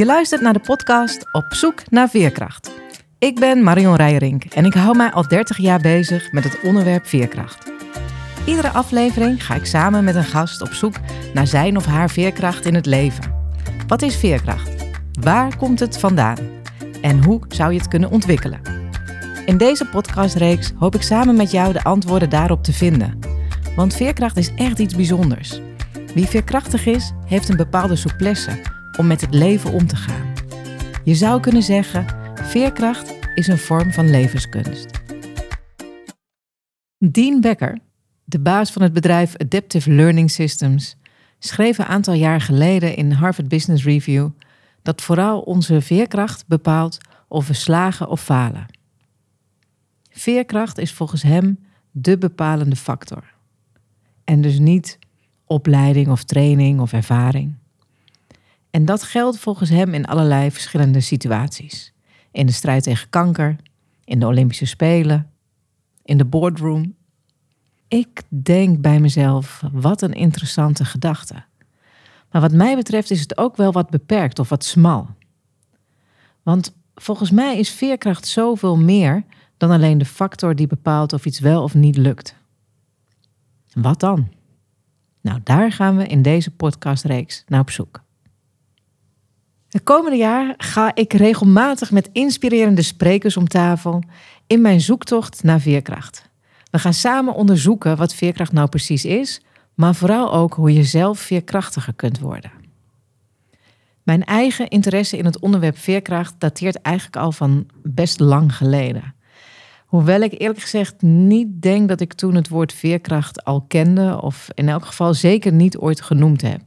Je luistert naar de podcast Op zoek naar veerkracht. Ik ben Marion Rijrink en ik hou mij al 30 jaar bezig met het onderwerp veerkracht. Iedere aflevering ga ik samen met een gast op zoek naar zijn of haar veerkracht in het leven. Wat is veerkracht? Waar komt het vandaan? En hoe zou je het kunnen ontwikkelen? In deze podcastreeks hoop ik samen met jou de antwoorden daarop te vinden. Want veerkracht is echt iets bijzonders. Wie veerkrachtig is, heeft een bepaalde souplesse om met het leven om te gaan. Je zou kunnen zeggen, veerkracht is een vorm van levenskunst. Dean Becker, de baas van het bedrijf Adaptive Learning Systems, schreef een aantal jaar geleden in Harvard Business Review dat vooral onze veerkracht bepaalt of we slagen of falen. Veerkracht is volgens hem de bepalende factor. En dus niet opleiding of training of ervaring. En dat geldt volgens hem in allerlei verschillende situaties. In de strijd tegen kanker, in de Olympische Spelen, in de boardroom. Ik denk bij mezelf, wat een interessante gedachte. Maar wat mij betreft is het ook wel wat beperkt of wat smal. Want volgens mij is veerkracht zoveel meer dan alleen de factor die bepaalt of iets wel of niet lukt. Wat dan? Nou, daar gaan we in deze podcastreeks naar op zoek. De komende jaar ga ik regelmatig met inspirerende sprekers om tafel in mijn zoektocht naar veerkracht. We gaan samen onderzoeken wat veerkracht nou precies is, maar vooral ook hoe je zelf veerkrachtiger kunt worden. Mijn eigen interesse in het onderwerp veerkracht dateert eigenlijk al van best lang geleden. Hoewel ik eerlijk gezegd niet denk dat ik toen het woord veerkracht al kende, of in elk geval zeker niet ooit genoemd heb.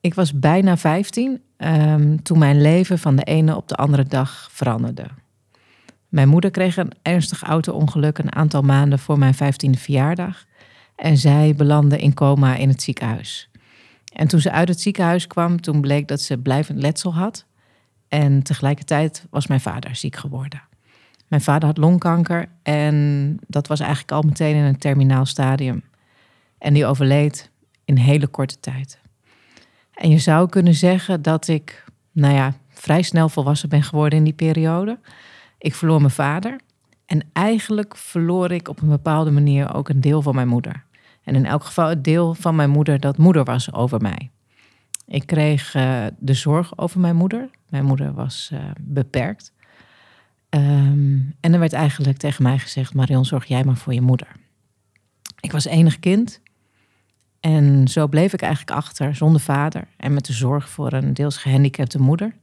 Ik was bijna 15 um, toen mijn leven van de ene op de andere dag veranderde. Mijn moeder kreeg een ernstig auto-ongeluk een aantal maanden voor mijn 15e verjaardag en zij belandde in coma in het ziekenhuis. En toen ze uit het ziekenhuis kwam, toen bleek dat ze blijvend letsel had. En tegelijkertijd was mijn vader ziek geworden. Mijn vader had longkanker en dat was eigenlijk al meteen in een terminaal stadium. En die overleed in hele korte tijd. En je zou kunnen zeggen dat ik, nou ja, vrij snel volwassen ben geworden in die periode. Ik verloor mijn vader. En eigenlijk verloor ik op een bepaalde manier ook een deel van mijn moeder. En in elk geval het deel van mijn moeder dat moeder was over mij. Ik kreeg uh, de zorg over mijn moeder. Mijn moeder was uh, beperkt. Um, en er werd eigenlijk tegen mij gezegd: Marion, zorg jij maar voor je moeder. Ik was enig kind. En zo bleef ik eigenlijk achter zonder vader en met de zorg voor een deels gehandicapte moeder.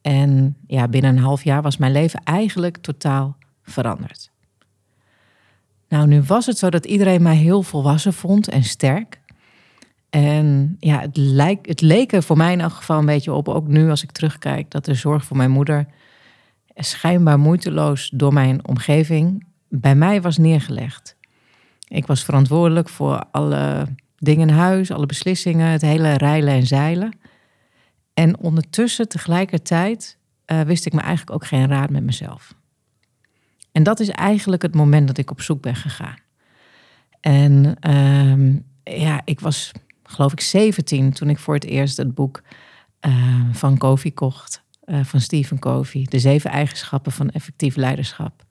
En ja, binnen een half jaar was mijn leven eigenlijk totaal veranderd. Nou, nu was het zo dat iedereen mij heel volwassen vond en sterk. En ja, het, lijkt, het leek er voor mij in elk geval een beetje op, ook nu als ik terugkijk, dat de zorg voor mijn moeder schijnbaar moeiteloos door mijn omgeving bij mij was neergelegd. Ik was verantwoordelijk voor alle dingen in huis, alle beslissingen, het hele rijlen en zeilen. En ondertussen, tegelijkertijd, uh, wist ik me eigenlijk ook geen raad met mezelf. En dat is eigenlijk het moment dat ik op zoek ben gegaan. En uh, ja, ik was geloof ik 17 toen ik voor het eerst het boek uh, van Kofi kocht. Uh, van Stephen Covey. De zeven eigenschappen van effectief leiderschap.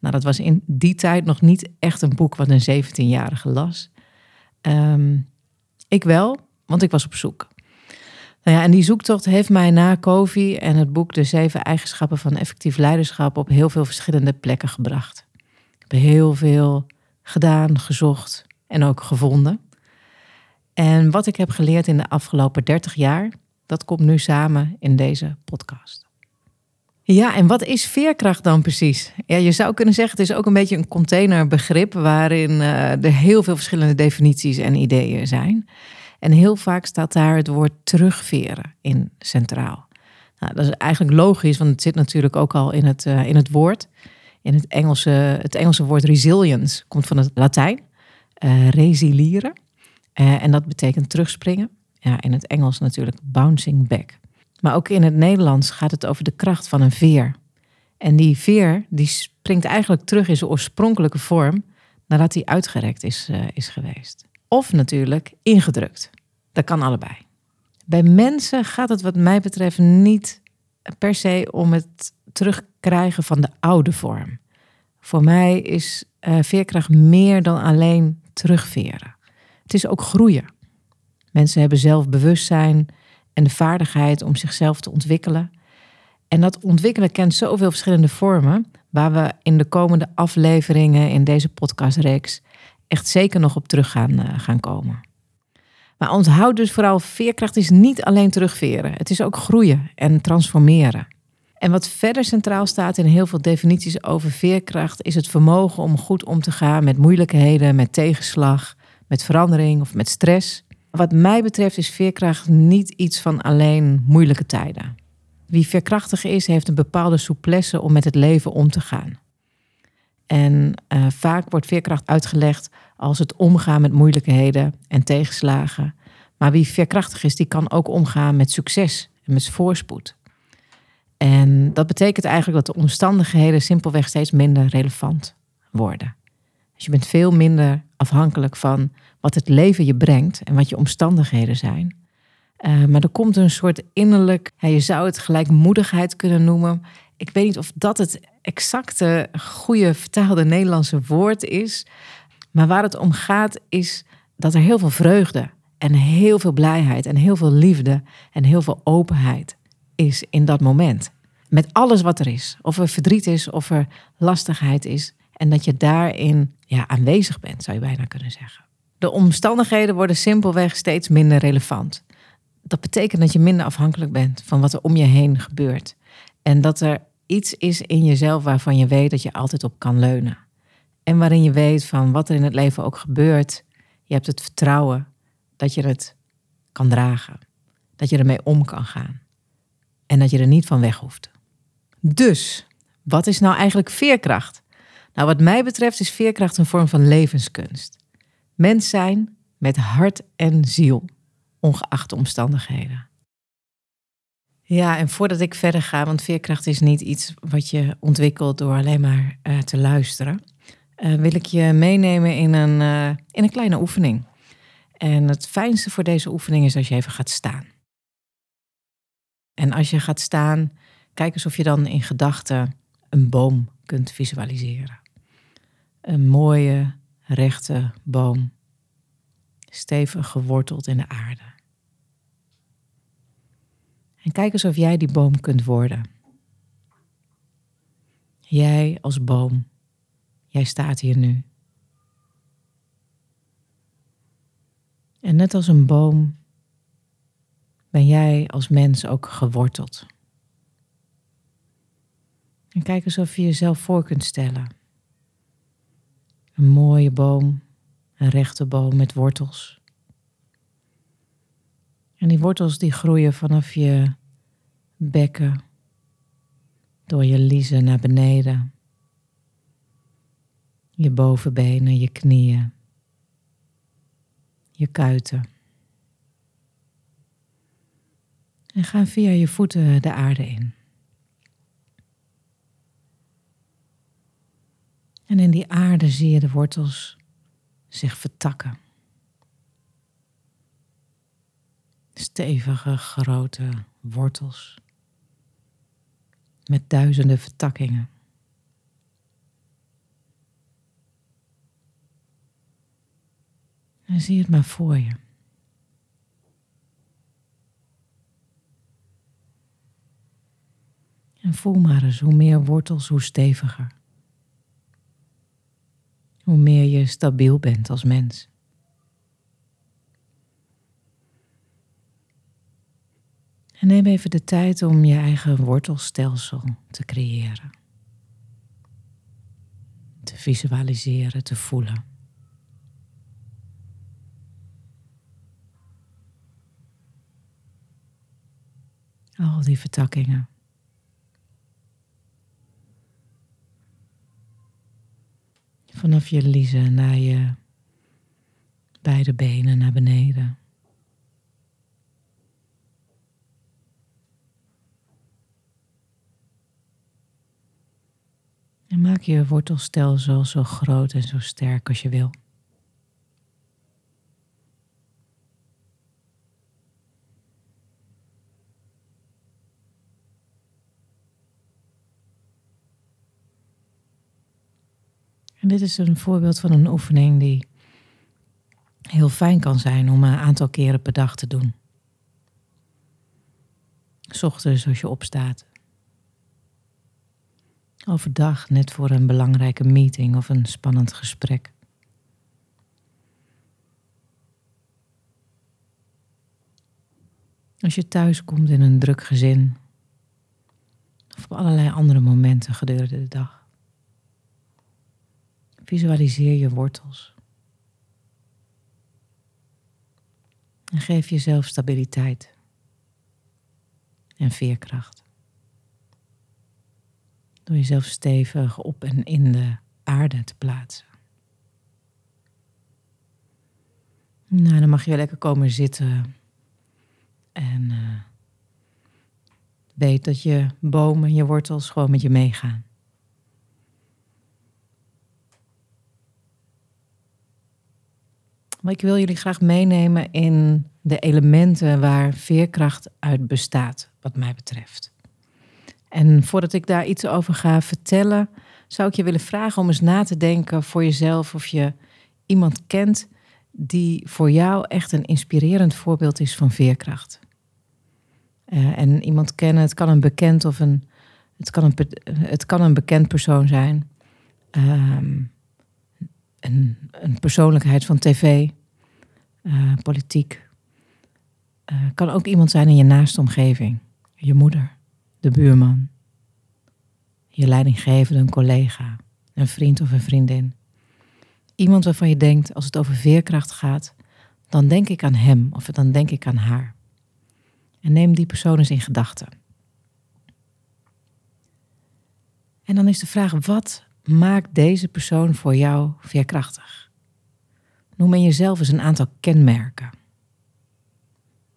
Nou, dat was in die tijd nog niet echt een boek wat een 17-jarige las. Um, ik wel, want ik was op zoek. Nou ja, en die zoektocht heeft mij na Covey en het boek De Zeven Eigenschappen van Effectief Leiderschap op heel veel verschillende plekken gebracht. Ik heb heel veel gedaan, gezocht en ook gevonden. En wat ik heb geleerd in de afgelopen 30 jaar, dat komt nu samen in deze podcast. Ja, en wat is veerkracht dan precies? Ja, je zou kunnen zeggen, het is ook een beetje een containerbegrip waarin uh, er heel veel verschillende definities en ideeën zijn. En heel vaak staat daar het woord terugveren in centraal. Nou, dat is eigenlijk logisch, want het zit natuurlijk ook al in het, uh, in het woord. In het Engelse, het Engelse woord resilience komt van het Latijn, uh, resilieren. en dat betekent terugspringen. Ja, in het Engels natuurlijk bouncing back. Maar ook in het Nederlands gaat het over de kracht van een veer. En die veer die springt eigenlijk terug in zijn oorspronkelijke vorm nadat hij uitgerekt is, uh, is geweest. Of natuurlijk ingedrukt. Dat kan allebei. Bij mensen gaat het wat mij betreft niet per se om het terugkrijgen van de oude vorm. Voor mij is uh, veerkracht meer dan alleen terugveren. Het is ook groeien. Mensen hebben zelfbewustzijn en de vaardigheid om zichzelf te ontwikkelen. En dat ontwikkelen kent zoveel verschillende vormen, waar we in de komende afleveringen in deze podcastreeks echt zeker nog op terug gaan, uh, gaan komen. Maar onthoud dus vooral, veerkracht is niet alleen terugveren. Het is ook groeien en transformeren. En wat verder centraal staat in heel veel definities over veerkracht, is het vermogen om goed om te gaan met moeilijkheden, met tegenslag, met verandering of met stress. Wat mij betreft is veerkracht niet iets van alleen moeilijke tijden. Wie veerkrachtig is, heeft een bepaalde souplesse om met het leven om te gaan. En uh, vaak wordt veerkracht uitgelegd als het omgaan met moeilijkheden en tegenslagen. Maar wie veerkrachtig is, die kan ook omgaan met succes en met voorspoed. En dat betekent eigenlijk dat de omstandigheden simpelweg steeds minder relevant worden. Dus je bent veel minder afhankelijk van wat het leven je brengt en wat je omstandigheden zijn. Uh, maar er komt een soort innerlijk, je zou het gelijkmoedigheid kunnen noemen. Ik weet niet of dat het exacte goede vertaalde Nederlandse woord is. Maar waar het om gaat is dat er heel veel vreugde en heel veel blijheid en heel veel liefde en heel veel openheid is in dat moment. Met alles wat er is. Of er verdriet is, of er lastigheid is. En dat je daarin ja, aanwezig bent, zou je bijna kunnen zeggen. De omstandigheden worden simpelweg steeds minder relevant. Dat betekent dat je minder afhankelijk bent van wat er om je heen gebeurt. En dat er iets is in jezelf waarvan je weet dat je altijd op kan leunen. En waarin je weet van wat er in het leven ook gebeurt, je hebt het vertrouwen dat je het kan dragen. Dat je ermee om kan gaan. En dat je er niet van weg hoeft. Dus, wat is nou eigenlijk veerkracht? Nou, wat mij betreft is veerkracht een vorm van levenskunst. Mens zijn met hart en ziel, ongeacht de omstandigheden. Ja, en voordat ik verder ga, want veerkracht is niet iets wat je ontwikkelt door alleen maar uh, te luisteren, uh, wil ik je meenemen in een, uh, in een kleine oefening. En het fijnste voor deze oefening is als je even gaat staan. En als je gaat staan, kijk eens of je dan in gedachten een boom kunt visualiseren. Een mooie, rechte boom, stevig geworteld in de aarde. En kijk eens of jij die boom kunt worden. Jij als boom, jij staat hier nu. En net als een boom ben jij als mens ook geworteld. En kijk eens of je jezelf voor kunt stellen. Een mooie boom, een rechte boom met wortels. En die wortels die groeien vanaf je bekken, door je liezen naar beneden, je bovenbenen, je knieën, je kuiten. En gaan via je voeten de aarde in. En in die aarde zie je de wortels zich vertakken. Stevige, grote wortels. Met duizenden vertakkingen. En zie het maar voor je. En voel maar eens hoe meer wortels, hoe steviger. Hoe meer je stabiel bent als mens. En neem even de tijd om je eigen wortelstelsel te creëren. Te visualiseren, te voelen. Al die vertakkingen. Vanaf je liezen naar je beide benen naar beneden. En maak je wortelstelsel zo groot en zo sterk als je wil. En dit is een voorbeeld van een oefening die heel fijn kan zijn om een aantal keren per dag te doen. Ochtends als je opstaat. Overdag net voor een belangrijke meeting of een spannend gesprek. Als je thuis komt in een druk gezin. Of op allerlei andere momenten gedurende de dag. Visualiseer je wortels. En geef jezelf stabiliteit en veerkracht. Door jezelf stevig op en in de aarde te plaatsen. Nou, dan mag je lekker komen zitten. En uh, weet dat je bomen en je wortels gewoon met je meegaan. Ik wil jullie graag meenemen in de elementen waar veerkracht uit bestaat, wat mij betreft. En voordat ik daar iets over ga vertellen, zou ik je willen vragen om eens na te denken voor jezelf of je iemand kent die voor jou echt een inspirerend voorbeeld is van veerkracht. Uh, en iemand kennen, het kan een bekend of een, het kan een, het kan een bekend persoon zijn. Um, een, een persoonlijkheid van tv, uh, politiek. Uh, kan ook iemand zijn in je naaste omgeving. Je moeder, de buurman, je leidinggevende, een collega, een vriend of een vriendin. Iemand waarvan je denkt, als het over veerkracht gaat, dan denk ik aan hem of dan denk ik aan haar. En neem die persoon eens in gedachten. En dan is de vraag, wat maakt deze persoon voor jou veerkrachtig? Noem in jezelf eens een aantal kenmerken.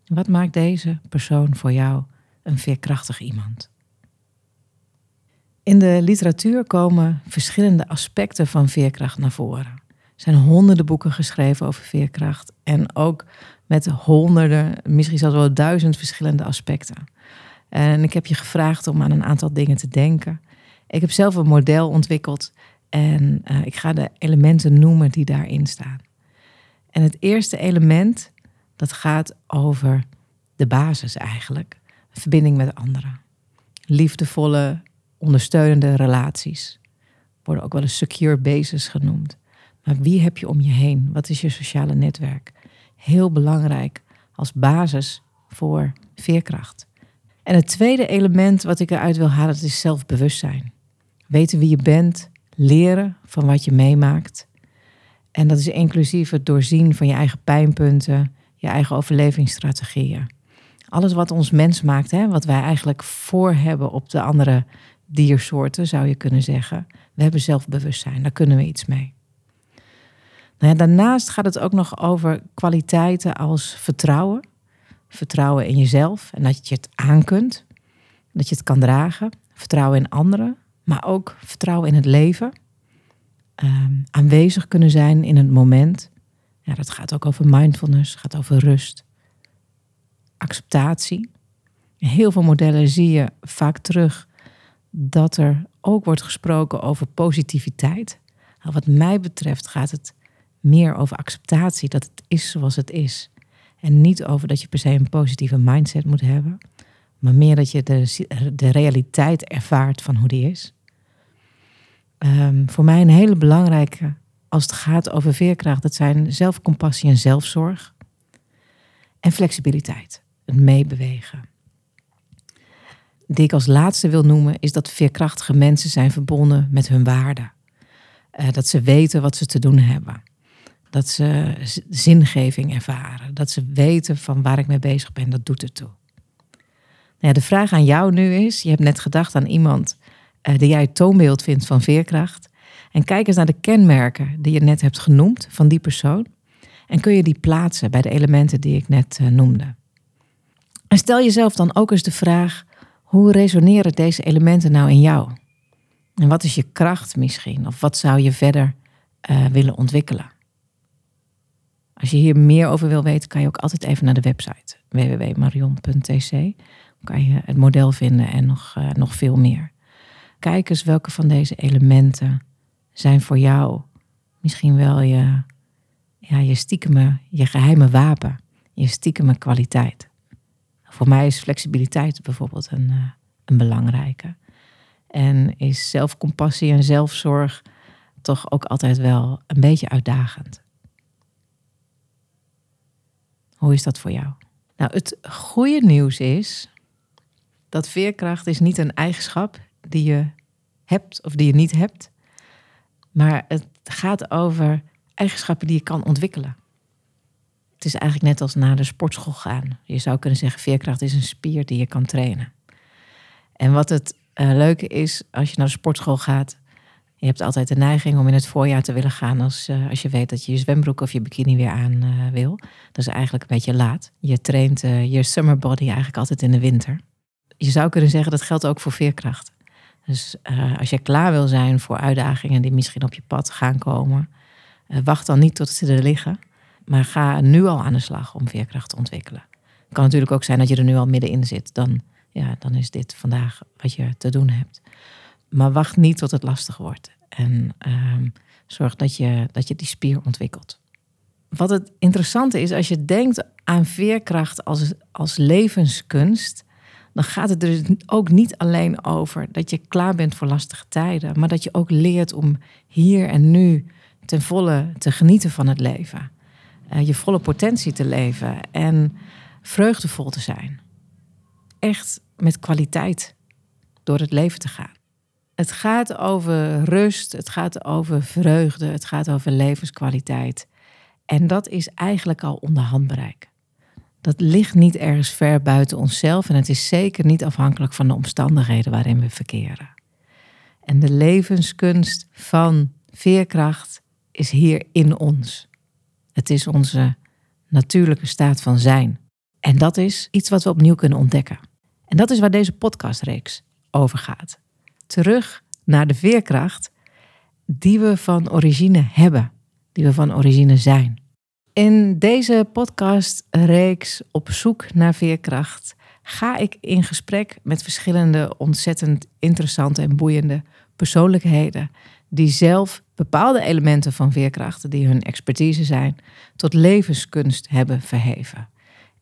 Wat maakt deze persoon voor jou een veerkrachtig iemand? In de literatuur komen verschillende aspecten van veerkracht naar voren. Er zijn honderden boeken geschreven over veerkracht en ook met honderden, misschien zelfs wel duizend verschillende aspecten. En ik heb je gevraagd om aan een aantal dingen te denken. Ik heb zelf een model ontwikkeld en uh, ik ga de elementen noemen die daarin staan. En het eerste element, dat gaat over de basis eigenlijk. Verbinding met anderen. Liefdevolle, ondersteunende relaties. Worden ook wel eens secure basis genoemd. Maar wie heb je om je heen? Wat is je sociale netwerk? Heel belangrijk als basis voor veerkracht. En het tweede element wat ik eruit wil halen, dat is zelfbewustzijn. Weten wie je bent, leren van wat je meemaakt en dat is inclusief het doorzien van je eigen pijnpunten, je eigen overlevingsstrategieën. Alles wat ons mens maakt, hè, wat wij eigenlijk voor hebben op de andere diersoorten, zou je kunnen zeggen. We hebben zelfbewustzijn, daar kunnen we iets mee. Nou ja, daarnaast gaat het ook nog over kwaliteiten als vertrouwen. Vertrouwen in jezelf en dat je het aan kunt. Dat je het kan dragen. Vertrouwen in anderen, maar ook vertrouwen in het leven um, aanwezig kunnen zijn in het moment. Ja, dat gaat ook over mindfulness, gaat over rust, acceptatie. Heel veel modellen zie je vaak terug dat er ook wordt gesproken over positiviteit. Nou, wat mij betreft gaat het meer over acceptatie, dat het is zoals het is. En niet over dat je per se een positieve mindset moet hebben, maar meer dat je de, de realiteit ervaart van hoe die is. Ehm, voor mij een hele belangrijke als het gaat over veerkracht. Dat zijn zelfcompassie en zelfzorg. En flexibiliteit, het meebewegen. Die ik als laatste wil noemen is dat veerkrachtige mensen zijn verbonden met hun waarden. Uh, dat ze weten wat ze te doen hebben. Dat ze zingeving ervaren. Dat ze weten van waar ik mee bezig ben, dat doet ertoe. Nou ja, de vraag aan jou nu is, je hebt net gedacht aan iemand uh, die jij het toonbeeld vindt van veerkracht. En kijk eens naar de kenmerken die je net hebt genoemd van die persoon. En kun je die plaatsen bij de elementen die ik net uh, noemde. En stel jezelf dan ook eens de vraag: hoe resoneren deze elementen nou in jou? En wat is je kracht misschien? Of wat zou je verder uh, willen ontwikkelen? Als je hier meer over wil weten, kan je ook altijd even naar de website www.marion.tc. Kan je het model vinden en nog, uh, nog veel meer. Kijk eens welke van deze elementen zijn voor jou misschien wel je, ja, je stiekeme, je geheime wapen, je stiekeme kwaliteit. Voor mij is flexibiliteit bijvoorbeeld een, uh, een belangrijke. En is zelfcompassie en zelfzorg toch ook altijd wel een beetje uitdagend. Hoe is dat voor jou? Nou, het goede nieuws is dat veerkracht is niet een eigenschap die je hebt of die je niet hebt, maar het gaat over eigenschappen die je kan ontwikkelen. Het is eigenlijk net als naar de sportschool gaan. Je zou kunnen zeggen, veerkracht is een spier die je kan trainen. En wat het uh, leuke is, als je naar de sportschool gaat, je hebt altijd de neiging om in het voorjaar te willen gaan als, uh, als je weet dat je je zwembroek of je bikini weer aan uh, wil. Dat is eigenlijk een beetje laat. Je traint je summer body eigenlijk altijd in de winter. Je zou kunnen zeggen dat geldt ook voor veerkracht. Dus als je klaar wil zijn voor uitdagingen die misschien op je pad gaan komen, wacht dan niet tot ze er liggen. Maar ga nu al aan de slag om veerkracht te ontwikkelen. Het kan natuurlijk ook zijn dat je er nu al middenin zit. Dan, ja, dan is dit vandaag wat je te doen hebt. Maar wacht niet tot het lastig wordt. En ehm, zorg dat je, dat je die spier ontwikkelt. Wat het interessante is, als je denkt aan veerkracht als, als levenskunst, dan gaat het er ook niet alleen over dat je klaar bent voor lastige tijden, maar dat je ook leert om hier en nu ten volle te genieten van het leven. Uh, je volle potentie te leven en vreugdevol te zijn. Echt met kwaliteit door het leven te gaan. Het gaat over rust, het gaat over vreugde, het gaat over levenskwaliteit. En dat is eigenlijk al onder handbereik. Dat ligt niet ergens ver buiten onszelf en het is zeker niet afhankelijk van de omstandigheden waarin we verkeren. En de levenskunst van veerkracht is hier in ons. Het is onze natuurlijke staat van zijn. En dat is iets wat we opnieuw kunnen ontdekken. En dat is waar deze podcastreeks over gaat. Terug naar de veerkracht die we van origine hebben, die we van origine zijn. In deze podcastreeks op zoek naar veerkracht ga ik in gesprek met verschillende ontzettend interessante en boeiende persoonlijkheden die zelf bepaalde elementen van veerkrachten die hun expertise zijn, tot levenskunst hebben verheven.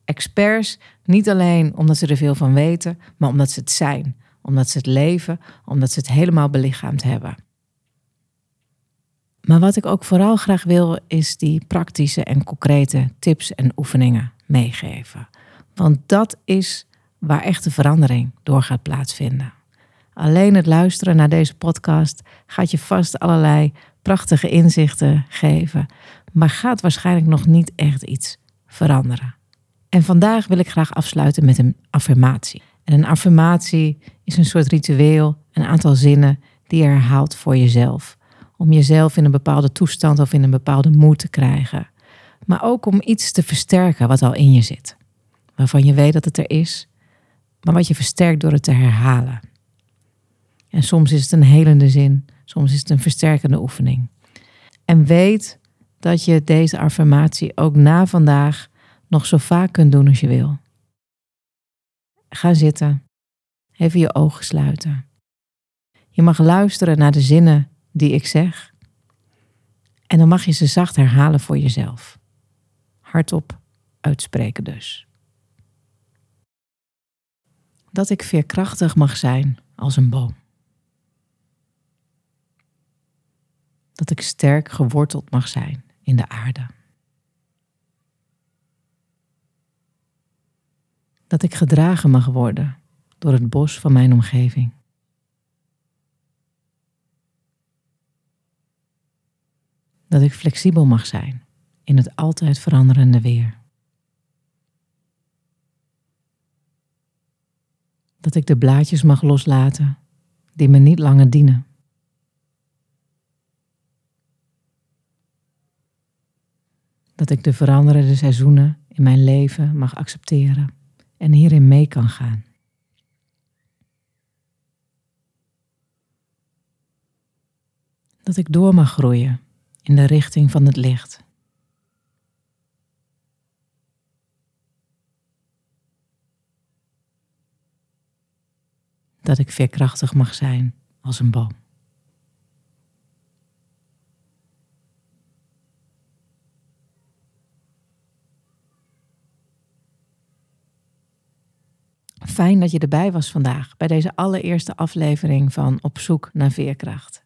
Experts niet alleen omdat ze er veel van weten, maar omdat ze het zijn, omdat ze het leven, omdat ze het helemaal belichaamd hebben. Maar wat ik ook vooral graag wil, is die praktische en concrete tips en oefeningen meegeven. Want dat is waar echte verandering door gaat plaatsvinden. Alleen het luisteren naar deze podcast gaat je vast allerlei prachtige inzichten geven, maar gaat waarschijnlijk nog niet echt iets veranderen. En vandaag wil ik graag afsluiten met een affirmatie. En een affirmatie is een soort ritueel, een aantal zinnen die je herhaalt voor jezelf. Om jezelf in een bepaalde toestand of in een bepaalde moed te krijgen. Maar ook om iets te versterken wat al in je zit. Waarvan je weet dat het er is, maar wat je versterkt door het te herhalen. En soms is het een helende zin, soms is het een versterkende oefening. En weet dat je deze affirmatie ook na vandaag nog zo vaak kunt doen als je wil. Ga zitten. Even je ogen sluiten. Je mag luisteren naar de zinnen die ik zeg. En dan mag je ze zacht herhalen voor jezelf. Hardop uitspreken dus. Dat ik veerkrachtig mag zijn als een boom. Dat ik sterk geworteld mag zijn in de aarde. Dat ik gedragen mag worden door het bos van mijn omgeving. Dat ik flexibel mag zijn in het altijd veranderende weer. Dat ik de blaadjes mag loslaten die me niet langer dienen. Dat ik de veranderende seizoenen in mijn leven mag accepteren en hierin mee kan gaan. Dat ik door mag groeien in de richting van het licht. Dat ik veerkrachtig mag zijn als een boom. Fijn dat je erbij was vandaag bij deze allereerste aflevering van Op zoek naar veerkracht.